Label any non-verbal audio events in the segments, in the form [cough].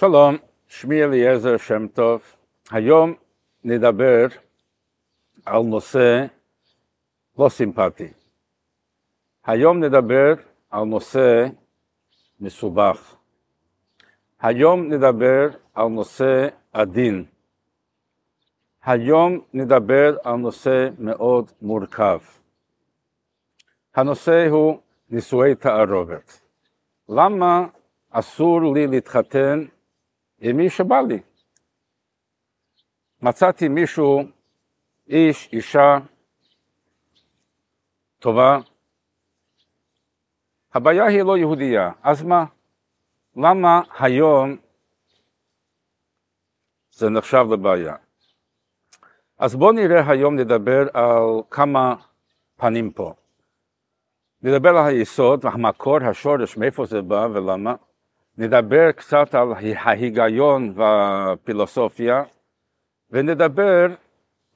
שלום, שמי אליעזר שם טוב. היום נדבר על נושא לא סימפטי. היום נדבר על נושא מסובך. היום נדבר על נושא עדין. היום נדבר על נושא מאוד מורכב. הנושא הוא נישואי תערובת. למה אסור לי להתחתן עם מי שבא לי? מצאתי מישהו, איש, אישה, טובה, הבעיה היא לא יהודייה, אז מה? למה היום זה נחשב לבעיה? אז בואו נראה היום, נדבר על כמה פנים פה. נדבר על היסוד, המקור, השורש, מאיפה זה בא ולמה. נדבר קצת על ההיגיון והפילוסופיה, ונדבר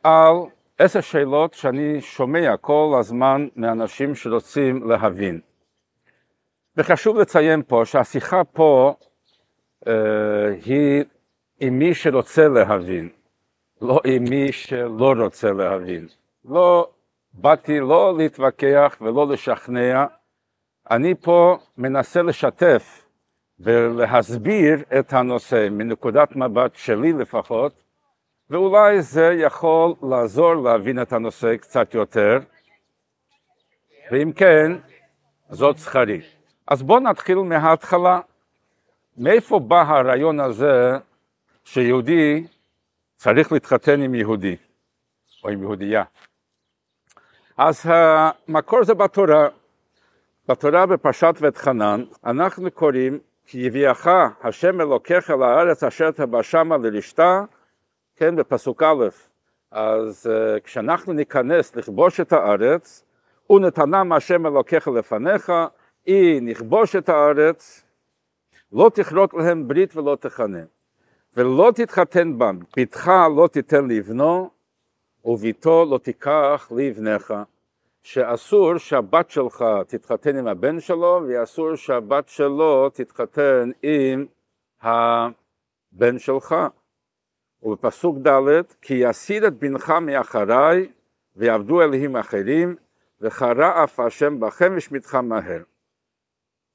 על עשר שאלות שאני שומע כל הזמן מאנשים שרוצים להבין. וחשוב לציין פה שהשיחה פה אה, היא עם מי שרוצה להבין, לא עם מי שלא רוצה להבין. לא באתי לא להתווכח ולא לשכנע, אני פה מנסה לשתף ולהסביר את הנושא מנקודת מבט שלי לפחות, ואולי זה יכול לעזור להבין את הנושא קצת יותר, ואם כן, זאת שכרי. אז בואו נתחיל מההתחלה. מאיפה בא הרעיון הזה שיהודי צריך להתחתן עם יהודי, או עם יהודייה? אז המקור זה בתורה. בתורה בפרשת ואת חנן אנחנו קוראים כי יביאך השם אלוקיך לארץ אשר תבא שמה לרשתה, כן, בפסוק א', אז uh, כשאנחנו ניכנס לכבוש את הארץ, ונתנם השם אלוקיך לפניך, אי נכבוש את הארץ, לא תכרות להם ברית ולא תכנה, ולא תתחתן בם, ביתך לא תיתן לבנו, וביתו לא תיקח לבנך. שאסור שהבת שלך תתחתן עם הבן שלו, ואסור שהבת שלו תתחתן עם הבן שלך. ובפסוק ד' כי יסיד את בנך מאחריי ויעבדו אלוהים אחרים וחרה אף השם בכם ושמיתך מהר.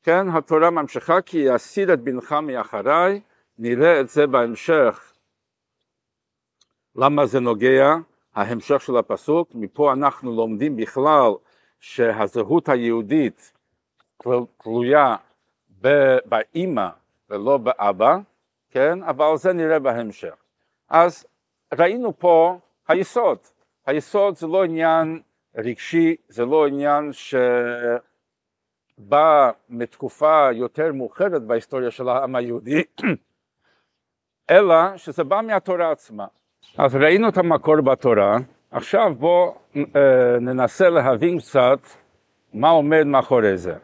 כן, התורה ממשיכה כי יסיד את בנך מאחריי, נראה את זה בהמשך. למה זה נוגע? ההמשך של הפסוק, מפה אנחנו לומדים בכלל שהזהות היהודית תלויה באימא ולא באבא, כן? אבל זה נראה בהמשך. אז ראינו פה היסוד. היסוד זה לא עניין רגשי, זה לא עניין שבא מתקופה יותר מאוחרת בהיסטוריה של העם היהודי, [clears throat] אלא שזה בא מהתורה עצמה. אז ראינו את המקור בתורה, עכשיו בואו אה, ננסה להבין קצת מה עומד מאחורי זה.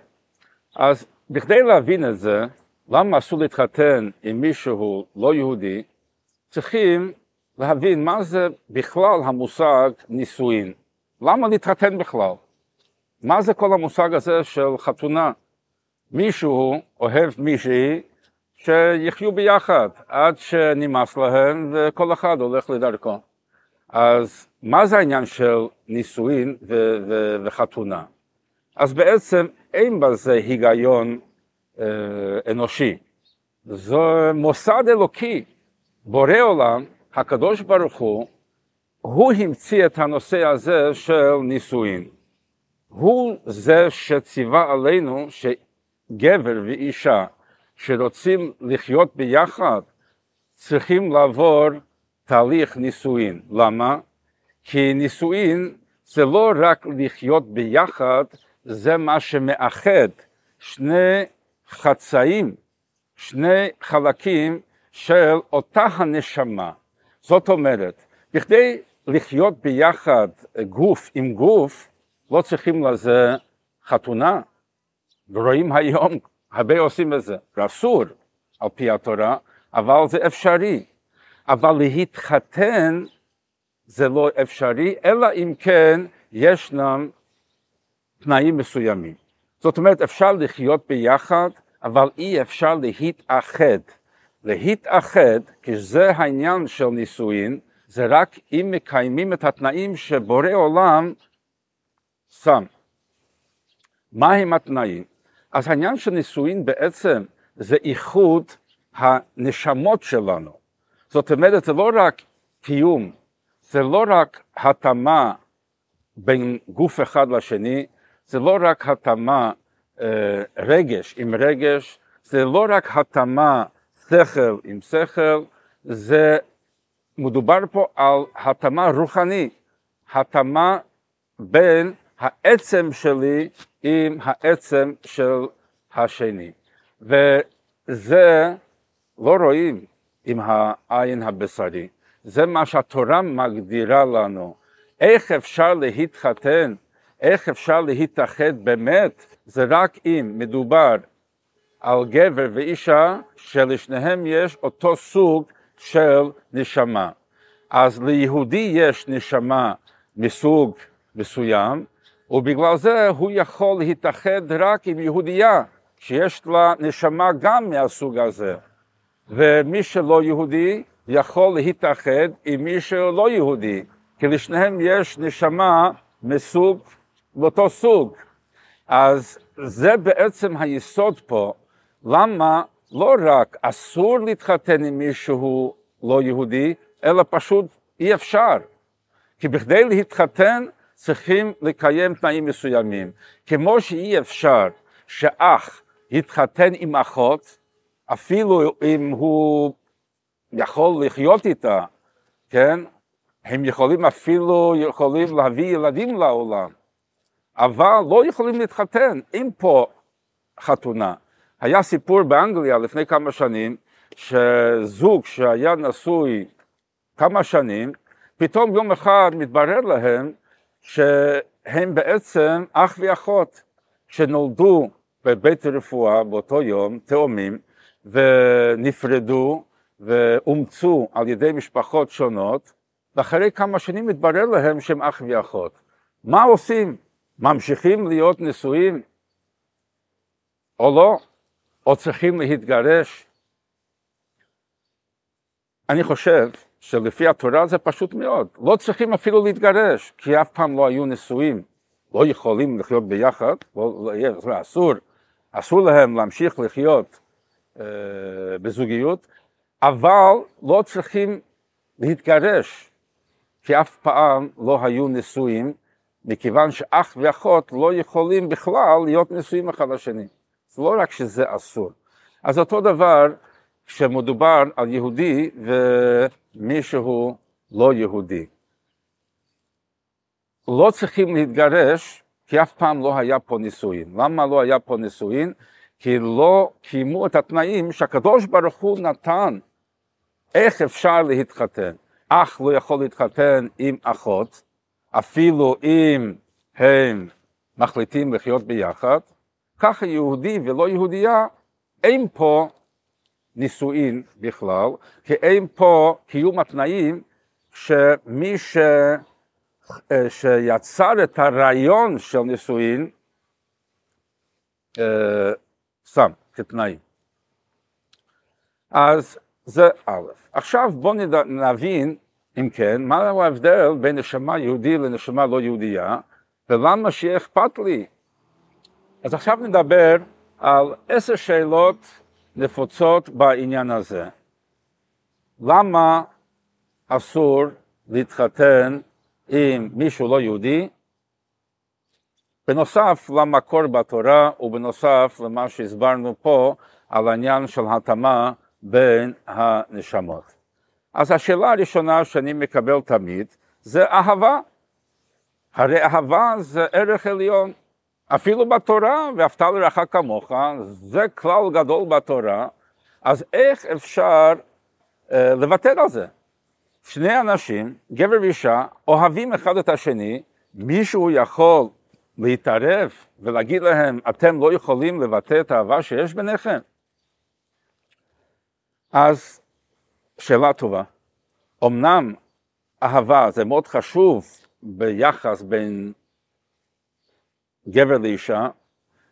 אז בכדי להבין את זה, למה אסור להתחתן עם מישהו לא יהודי, צריכים להבין מה זה בכלל המושג נישואין. למה להתחתן בכלל? מה זה כל המושג הזה של חתונה? מישהו אוהב מישהי שיחיו ביחד עד שנמאס להם וכל אחד הולך לדרכו. אז מה זה העניין של נישואין ו- ו- וחתונה? אז בעצם אין בזה היגיון אה, אנושי. זה מוסד אלוקי. בורא עולם, הקדוש ברוך הוא, הוא המציא את הנושא הזה של נישואין. הוא זה שציווה עלינו שגבר ואישה שרוצים לחיות ביחד צריכים לעבור תהליך נישואין. למה? כי נישואין זה לא רק לחיות ביחד, זה מה שמאחד שני חצאים, שני חלקים של אותה הנשמה. זאת אומרת, בכדי לחיות ביחד גוף עם גוף, לא צריכים לזה חתונה. ורואים היום הרבה עושים את זה, ואסור על פי התורה, אבל זה אפשרי. אבל להתחתן זה לא אפשרי, אלא אם כן ישנם תנאים מסוימים. זאת אומרת, אפשר לחיות ביחד, אבל אי אפשר להתאחד. להתאחד, כי זה העניין של נישואין, זה רק אם מקיימים את התנאים שבורא עולם שם. מהם התנאים? אז העניין של נישואין בעצם זה איחוד הנשמות שלנו. זאת אומרת, זה לא רק קיום, זה לא רק התאמה בין גוף אחד לשני, זה לא רק התאמה אה, רגש עם רגש, זה לא רק התאמה שכל עם שכל, זה מדובר פה על התאמה רוחני, התאמה בין העצם שלי עם העצם של השני. וזה לא רואים עם העין הבשרי, זה מה שהתורה מגדירה לנו. איך אפשר להתחתן, איך אפשר להתאחד באמת, זה רק אם מדובר על גבר ואישה שלשניהם יש אותו סוג של נשמה. אז ליהודי יש נשמה מסוג מסוים, ובגלל זה הוא יכול להתאחד רק עם יהודייה, שיש לה נשמה גם מהסוג הזה. ומי שלא יהודי יכול להתאחד עם מי שלא יהודי, כי לשניהם יש נשמה מסוג, מאותו סוג. אז זה בעצם היסוד פה, למה לא רק אסור להתחתן עם מישהו לא יהודי, אלא פשוט אי אפשר. כי בכדי להתחתן צריכים לקיים תנאים מסוימים. כמו שאי אפשר שאח יתחתן עם אחות, אפילו אם הוא יכול לחיות איתה, כן? הם יכולים אפילו יכולים להביא ילדים לעולם, אבל לא יכולים להתחתן. אין פה חתונה. היה סיפור באנגליה לפני כמה שנים, שזוג שהיה נשוי כמה שנים, פתאום יום אחד מתברר להם שהם בעצם אח ואחות שנולדו בבית רפואה באותו יום, תאומים, ונפרדו ואומצו על ידי משפחות שונות, ואחרי כמה שנים מתברר להם שהם אח ואחות. מה עושים? ממשיכים להיות נשואים או לא? או צריכים להתגרש? אני חושב שלפי התורה זה פשוט מאוד. לא צריכים אפילו להתגרש, כי אף פעם לא היו נשואים. לא יכולים לחיות ביחד, לא, לא, אסור, אסור להם להמשיך לחיות אה, בזוגיות, אבל לא צריכים להתגרש, כי אף פעם לא היו נשואים, מכיוון שאח ואחות לא יכולים בכלל להיות נשואים אחד לשני. זה לא רק שזה אסור. אז אותו דבר כשמדובר על יהודי ומישהו לא יהודי. לא צריכים להתגרש, כי אף פעם לא היה פה נישואין. למה לא היה פה נישואין? כי לא קיימו את התנאים שהקדוש ברוך הוא נתן. איך אפשר להתחתן? אח לא יכול להתחתן עם אחות, אפילו אם הם מחליטים לחיות ביחד, ככה יהודי ולא יהודייה, אין פה נישואין בכלל, כי אין פה קיום התנאים שמי ש... אה, שיצר את הרעיון של נישואין אה, שם כתנאים. אז זה א'. עכשיו בואו נבין, אם כן, מה ההבדל בין נשמה יהודי לנשמה לא יהודייה, ולמה שיהיה אכפת לי. אז עכשיו נדבר על עשר שאלות נפוצות בעניין הזה. למה אסור להתחתן עם מישהו לא יהודי? בנוסף למקור בתורה ובנוסף למה שהסברנו פה על העניין של התאמה בין הנשמות. אז השאלה הראשונה שאני מקבל תמיד זה אהבה. הרי אהבה זה ערך עליון. אפילו בתורה, ואהבת לרעך כמוך, זה כלל גדול בתורה, אז איך אפשר uh, לוותר על זה? שני אנשים, גבר ואישה, אוהבים אחד את השני, מישהו יכול להתערב ולהגיד להם, אתם לא יכולים לבטא את האהבה שיש ביניכם? אז שאלה טובה. אמנם אהבה זה מאוד חשוב ביחס בין גבר לאישה,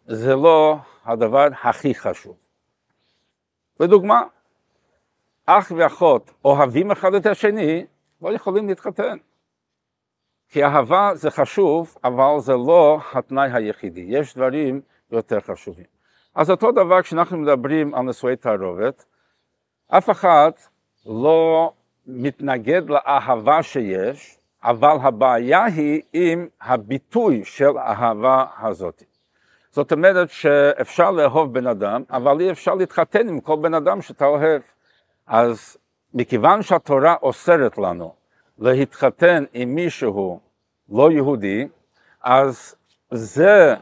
זה לא הדבר הכי חשוב. לדוגמה, אח ואחות אוהבים אחד את השני, לא יכולים להתחתן. כי אהבה זה חשוב, אבל זה לא התנאי היחידי, יש דברים יותר חשובים. אז אותו דבר כשאנחנו מדברים על נישואי תערובת, אף אחד לא מתנגד לאהבה שיש, אבל הבעיה היא עם הביטוי של האהבה הזאת. זאת אומרת שאפשר לאהוב בן אדם, אבל אי אפשר להתחתן עם כל בן אדם שאתה אוהב. אז מכיוון שהתורה אוסרת לנו להתחתן עם מישהו לא יהודי, אז זה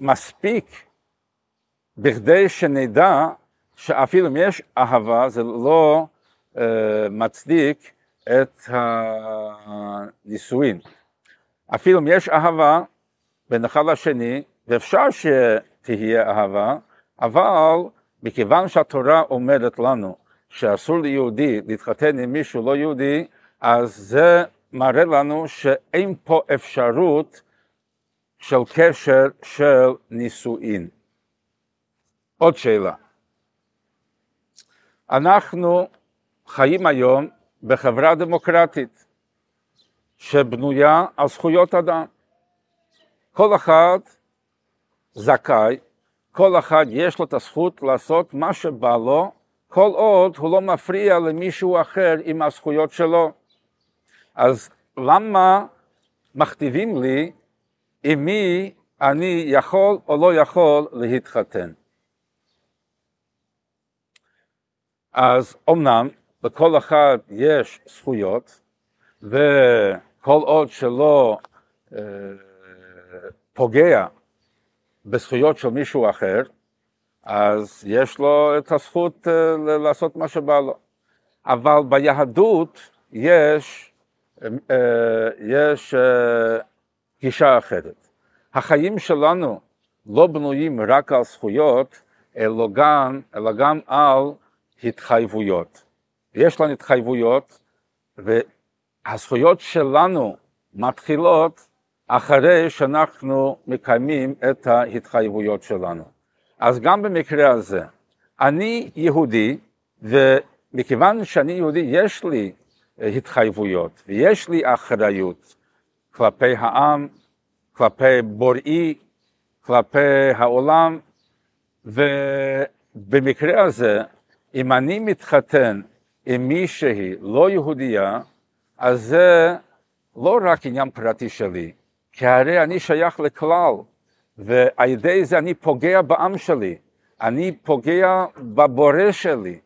מספיק בכדי שנדע שאפילו אם יש אהבה, זה לא uh, מצדיק את הנישואין. אפילו אם יש אהבה בין אחד לשני, ואפשר שתהיה אהבה, אבל מכיוון שהתורה אומרת לנו שאסור ליהודי להתחתן עם מישהו לא יהודי, אז זה מראה לנו שאין פה אפשרות של קשר של נישואין. עוד שאלה. אנחנו חיים היום בחברה דמוקרטית שבנויה על זכויות אדם. כל אחד זכאי, כל אחד יש לו את הזכות לעשות מה שבא לו, כל עוד הוא לא מפריע למישהו אחר עם הזכויות שלו. אז למה מכתיבים לי עם מי אני יכול או לא יכול להתחתן? אז אמנם לכל אחד יש זכויות, וכל עוד שלא אה, פוגע בזכויות של מישהו אחר, אז יש לו את הזכות אה, לעשות מה שבא לו. אבל ביהדות יש, אה, יש אה, גישה אחרת. החיים שלנו לא בנויים רק על זכויות, אלא גם, אלא גם על התחייבויות. יש לנו התחייבויות, והזכויות שלנו מתחילות אחרי שאנחנו מקיימים את ההתחייבויות שלנו. אז גם במקרה הזה, אני יהודי, ומכיוון שאני יהודי יש לי התחייבויות ויש לי אחריות כלפי העם, כלפי בוראי, כלפי העולם, ובמקרה הזה, אם אני מתחתן עם מישהי לא יהודייה, אז זה לא רק עניין פרטי שלי, כי הרי אני שייך לכלל, ועל ידי זה אני פוגע בעם שלי, אני פוגע בבורא שלי,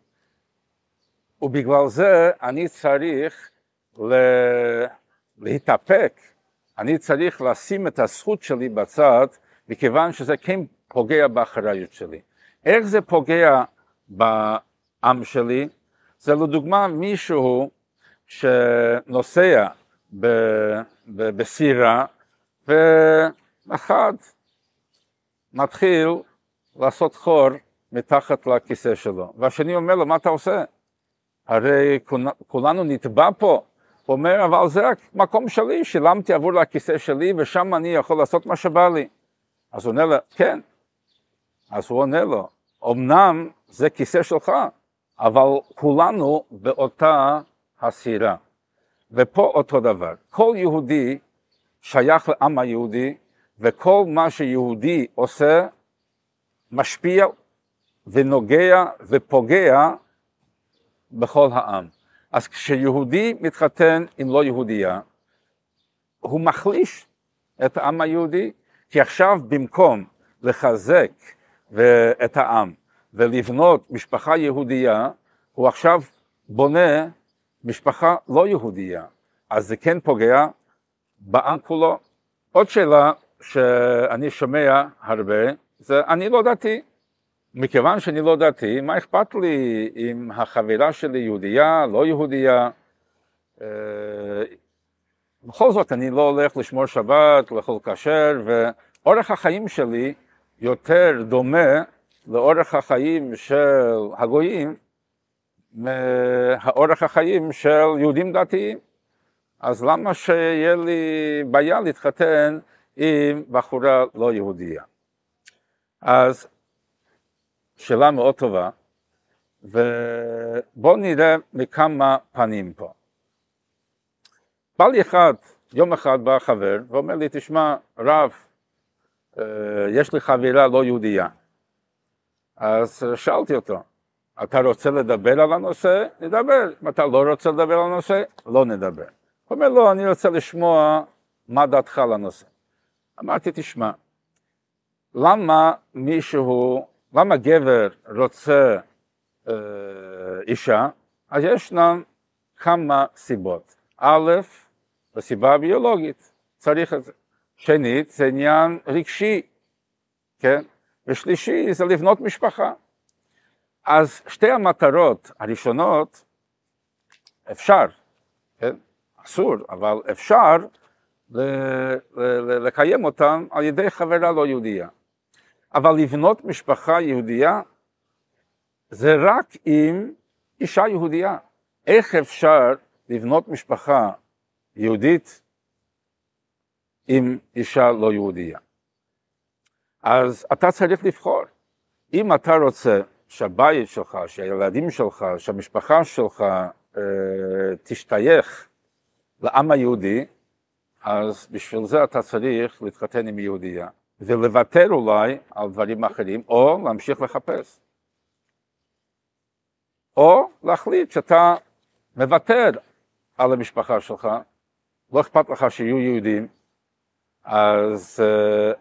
ובגלל זה אני צריך לה... להתאפק, אני צריך לשים את הזכות שלי בצד, מכיוון שזה כן פוגע באחריות שלי. איך זה פוגע בעם שלי? זה לדוגמה מישהו שנוסע בסירה ואחד מתחיל לעשות חור מתחת לכיסא שלו, והשני אומר לו, מה אתה עושה? הרי כולנו נתבע פה. הוא אומר, אבל זה רק מקום שלי, שילמתי עבור הכיסא שלי ושם אני יכול לעשות מה שבא לי. אז הוא עונה לו, כן. אז הוא עונה לו, אמנם זה כיסא שלך, אבל כולנו באותה הסירה. ופה אותו דבר, כל יהודי שייך לעם היהודי, וכל מה שיהודי עושה משפיע ונוגע ופוגע בכל העם. אז כשיהודי מתחתן עם לא יהודייה, הוא מחליש את העם היהודי, כי עכשיו במקום לחזק את העם ולבנות משפחה יהודייה, הוא עכשיו בונה משפחה לא יהודייה, אז זה כן פוגע בעם כולו. עוד שאלה שאני שומע הרבה, זה אני לא דתי. מכיוון שאני לא דתי, מה אכפת לי אם החברה שלי יהודייה, לא יהודייה? אה, בכל זאת אני לא הולך לשמור שבת, לאכול כשר, ואורך החיים שלי יותר דומה לאורך החיים של הגויים מהאורך החיים של יהודים דתיים. אז למה שיהיה לי בעיה להתחתן עם בחורה לא יהודייה? אז שאלה מאוד טובה, ובואו נראה מכמה פנים פה. בא לי אחד, יום אחד בא חבר ואומר לי, תשמע, רב, אה, יש לי חבילה לא יהודייה. אז שאלתי אותו, אתה רוצה לדבר על הנושא? נדבר. אם אתה לא רוצה לדבר על הנושא, לא נדבר. הוא אומר, לא, אני רוצה לשמוע מה דעתך על הנושא. אמרתי, תשמע, למה מישהו, למה גבר רוצה אה, אישה? אז ישנן כמה סיבות. א', הסיבה ביולוגית, צריך את זה. שנית, זה עניין רגשי, כן? ושלישי, זה לבנות משפחה. אז שתי המטרות הראשונות, אפשר, כן? אסור, אבל אפשר לקיים אותן על ידי חברה לא יהודייה. אבל לבנות משפחה יהודייה זה רק עם אישה יהודייה. איך אפשר לבנות משפחה יהודית עם אישה לא יהודייה? אז אתה צריך לבחור. אם אתה רוצה שהבית שלך, שהילדים שלך, שהמשפחה שלך אה, תשתייך לעם היהודי, אז בשביל זה אתה צריך להתחתן עם יהודייה, ולוותר אולי על דברים אחרים, או להמשיך לחפש. או להחליט שאתה מוותר על המשפחה שלך, לא אכפת לך שיהיו יהודים, אז uh,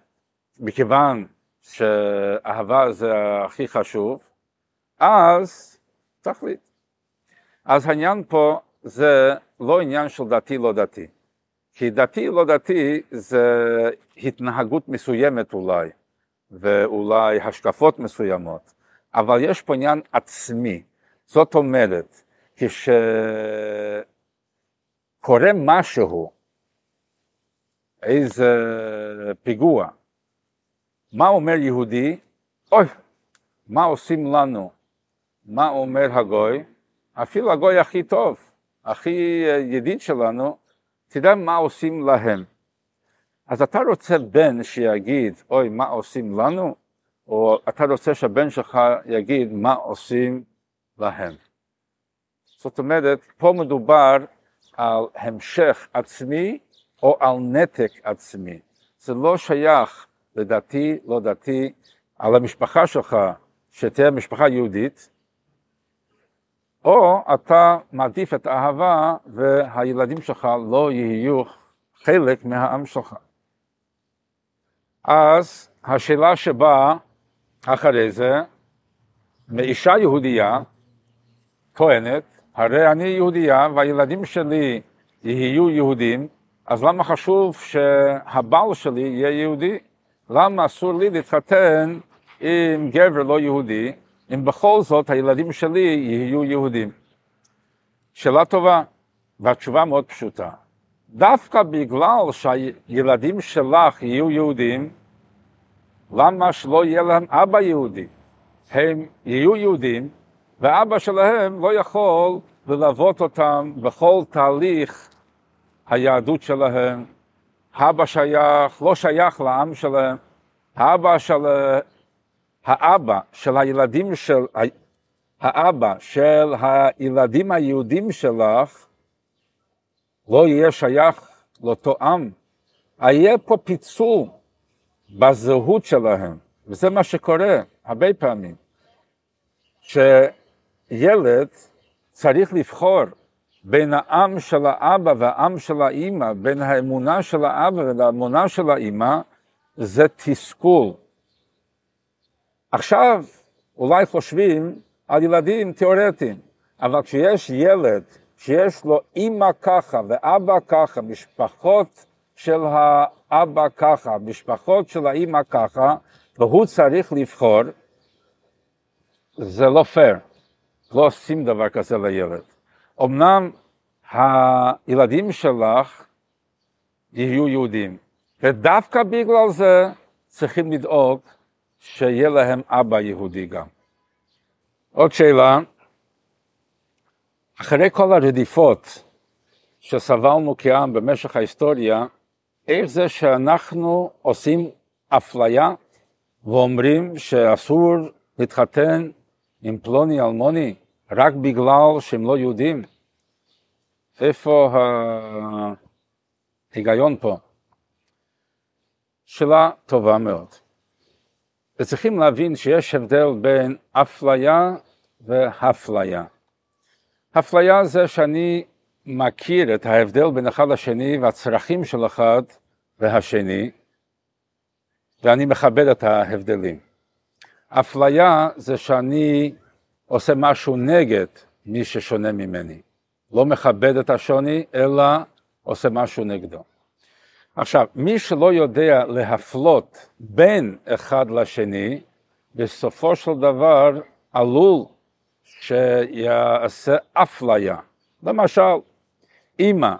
מכיוון שאהבה זה הכי חשוב, אז תחליט. אז העניין פה זה לא עניין של דתי לא דתי. כי דתי לא דתי זה התנהגות מסוימת אולי, ואולי השקפות מסוימות, אבל יש פה עניין עצמי. זאת אומרת, כשקורה משהו, איזה פיגוע, מה אומר יהודי? אוי, מה עושים לנו? מה אומר הגוי? אפילו הגוי הכי טוב, הכי ידיד שלנו, תראה מה עושים להם. אז אתה רוצה בן שיגיד, אוי, מה עושים לנו? או אתה רוצה שהבן שלך יגיד מה עושים להם. זאת אומרת, פה מדובר על המשך עצמי או על נתק עצמי. זה לא שייך לדתי, לא דתי, על המשפחה שלך, שתהיה משפחה יהודית, או אתה מעדיף את האהבה והילדים שלך לא יהיו חלק מהעם שלך. אז השאלה שבאה אחרי זה, מאישה יהודייה טוענת, הרי אני יהודייה והילדים שלי יהיו יהודים, אז למה חשוב שהבעל שלי יהיה יהודי? למה אסור לי להתחתן עם גבר לא יהודי? אם בכל זאת הילדים שלי יהיו יהודים? שאלה טובה, והתשובה מאוד פשוטה. דווקא בגלל שהילדים שלך יהיו יהודים, למה שלא יהיה להם אבא יהודי? הם יהיו יהודים, ואבא שלהם לא יכול ללוות אותם בכל תהליך היהדות שלהם. אבא שייך, לא שייך לעם שלהם. האבא של האבא של הילדים של, האבא של הילדים היהודים שלך לא יהיה שייך לאותו עם. יהיה פה פיצול בזהות שלהם, וזה מה שקורה הרבה פעמים, שילד צריך לבחור בין העם של האבא והעם של האימא, בין האמונה של האבא והאמונה של האימא, זה תסכול. עכשיו אולי חושבים על ילדים תיאורטיים, אבל כשיש ילד שיש לו אימא ככה ואבא ככה, משפחות של האבא ככה, משפחות של האימא ככה, והוא צריך לבחור, זה לא פייר, לא עושים דבר כזה לילד. אמנם הילדים שלך יהיו יהודים, ודווקא בגלל זה צריכים לדאוג שיהיה להם אבא יהודי גם. עוד שאלה, אחרי כל הרדיפות שסבלנו כעם במשך ההיסטוריה, איך זה שאנחנו עושים אפליה ואומרים שאסור להתחתן עם פלוני אלמוני רק בגלל שהם לא יהודים? איפה ההיגיון פה? שאלה טובה מאוד. וצריכים להבין שיש הבדל בין אפליה והפליה. אפליה זה שאני מכיר את ההבדל בין אחד לשני והצרכים של אחד והשני, ואני מכבד את ההבדלים. אפליה זה שאני עושה משהו נגד מי ששונה ממני. לא מכבד את השוני, אלא עושה משהו נגדו. עכשיו, מי שלא יודע להפלות בין אחד לשני, בסופו של דבר עלול שיעשה אפליה. למשל, אימא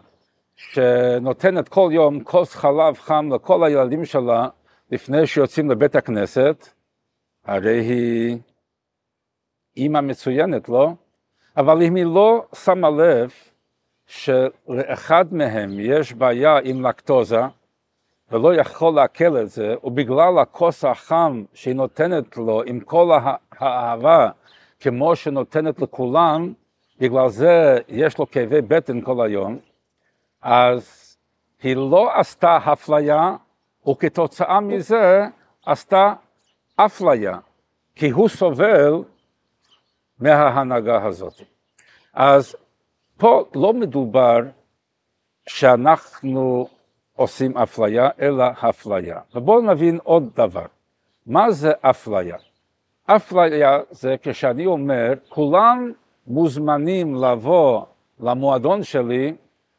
שנותנת כל יום כוס חלב חם לכל הילדים שלה לפני שיוצאים לבית הכנסת, הרי היא אימא מצוינת, לא? אבל אם היא לא שמה לב שלאחד מהם יש בעיה עם לקטוזה ולא יכול לעכל את זה, ובגלל הכוס החם שהיא נותנת לו עם כל האהבה כמו שנותנת לכולם, בגלל זה יש לו כאבי בטן כל היום, אז היא לא עשתה אפליה, וכתוצאה מזה עשתה אפליה, כי הוא סובל מההנהגה הזאת. אז פה לא מדובר שאנחנו עושים אפליה, אלא אפליה. ובואו נבין עוד דבר. מה זה אפליה? אפליה זה כשאני אומר, כולם מוזמנים לבוא למועדון שלי,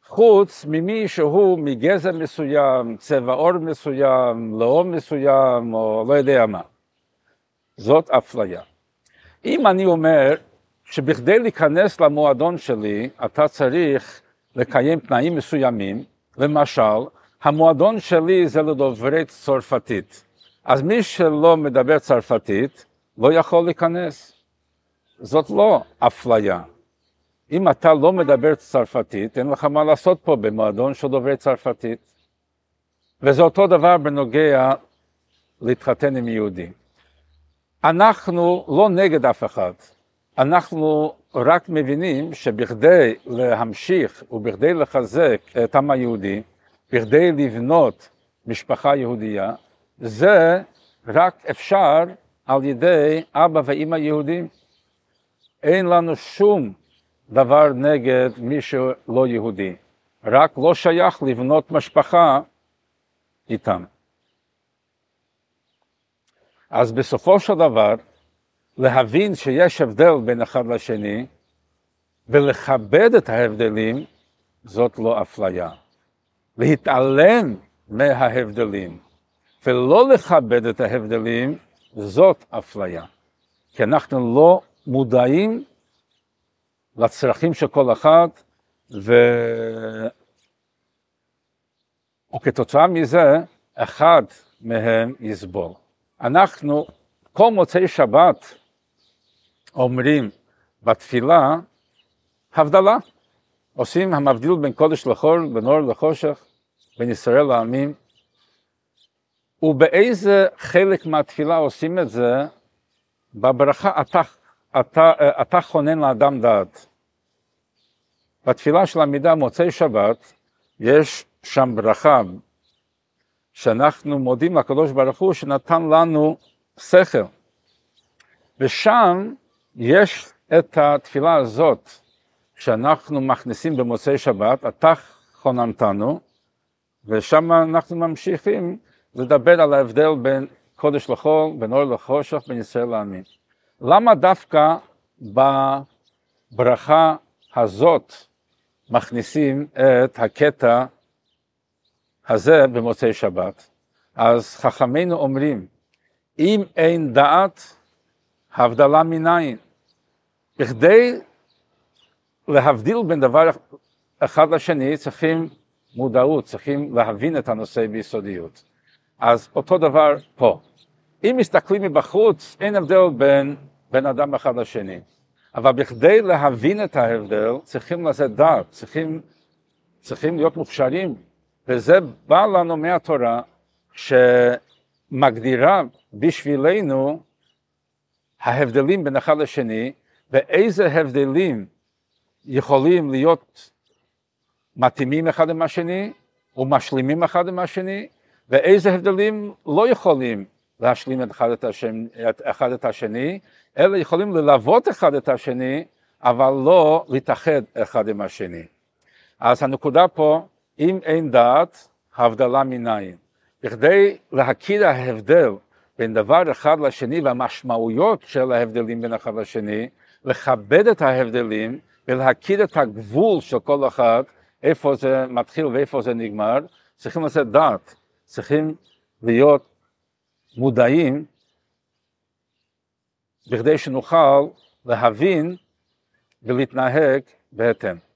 חוץ ממי שהוא מגזע מסוים, צבע עור מסוים, לאום מסוים, או לא יודע מה. זאת אפליה. אם אני אומר שבכדי להיכנס למועדון שלי, אתה צריך לקיים תנאים מסוימים, למשל, המועדון שלי זה לדוברי צרפתית. אז מי שלא מדבר צרפתית, לא יכול להיכנס. זאת לא אפליה. אם אתה לא מדבר צרפתית, אין לך מה לעשות פה במועדון של דוברי צרפתית. וזה אותו דבר בנוגע להתחתן עם יהודי. אנחנו לא נגד אף אחד, אנחנו רק מבינים שבכדי להמשיך ובכדי לחזק את העם היהודי, בכדי לבנות משפחה יהודייה, זה רק אפשר על ידי אבא ואימא יהודים. אין לנו שום דבר נגד מי שלא יהודי, רק לא שייך לבנות משפחה איתם. אז בסופו של דבר, להבין שיש הבדל בין אחד לשני ולכבד את ההבדלים, זאת לא אפליה. להתעלם מההבדלים ולא לכבד את ההבדלים, זאת אפליה. כי אנחנו לא מודעים לצרכים של כל אחד, ו... וכתוצאה מזה, אחד מהם יסבול. אנחנו כל מוצאי שבת אומרים בתפילה הבדלה. עושים המבדיל בין קודש לחול, בין אור לחושך, בין ישראל לעמים. ובאיזה חלק מהתפילה עושים את זה? בברכה אתה, אתה, אתה חונן לאדם דעת. בתפילה של עמידה מוצאי שבת יש שם ברכה שאנחנו מודים לקדוש ברוך הוא שנתן לנו שכל. ושם יש את התפילה הזאת שאנחנו מכניסים במוצאי שבת, אתה חוננתנו, ושם אנחנו ממשיכים לדבר על ההבדל בין קודש לחול, בין אור לחושך, בין ישראל לעמים. למה דווקא בברכה הזאת מכניסים את הקטע הזה במוצאי שבת? אז חכמינו אומרים, אם אין דעת, הבדלה מניין. בכדי להבדיל בין דבר אחד לשני צריכים מודעות, צריכים להבין את הנושא ביסודיות. אז אותו דבר פה. אם מסתכלים מבחוץ, אין הבדל בין בין אדם אחד לשני. אבל בכדי להבין את ההבדל, צריכים לעשות דעת, צריכים, צריכים להיות מוכשרים, וזה בא לנו מהתורה, שמגדירה בשבילנו ההבדלים בין אחד לשני, ואיזה הבדלים יכולים להיות מתאימים אחד עם השני ומשלימים אחד עם השני, ואיזה הבדלים לא יכולים להשלים אחד את, השני, את אחד את השני, אלא יכולים ללוות אחד את השני, אבל לא להתאחד אחד עם השני. אז הנקודה פה, אם אין דעת, הבדלה מניין. בכדי להכיר ההבדל בין דבר אחד לשני והמשמעויות של ההבדלים בין אחד לשני, לכבד את ההבדלים ולהכיר את הגבול של כל אחד, איפה זה מתחיל ואיפה זה נגמר, צריכים לעשות דעת, צריכים להיות מודעים בכדי שנוכל להבין ולהתנהג בהתאם.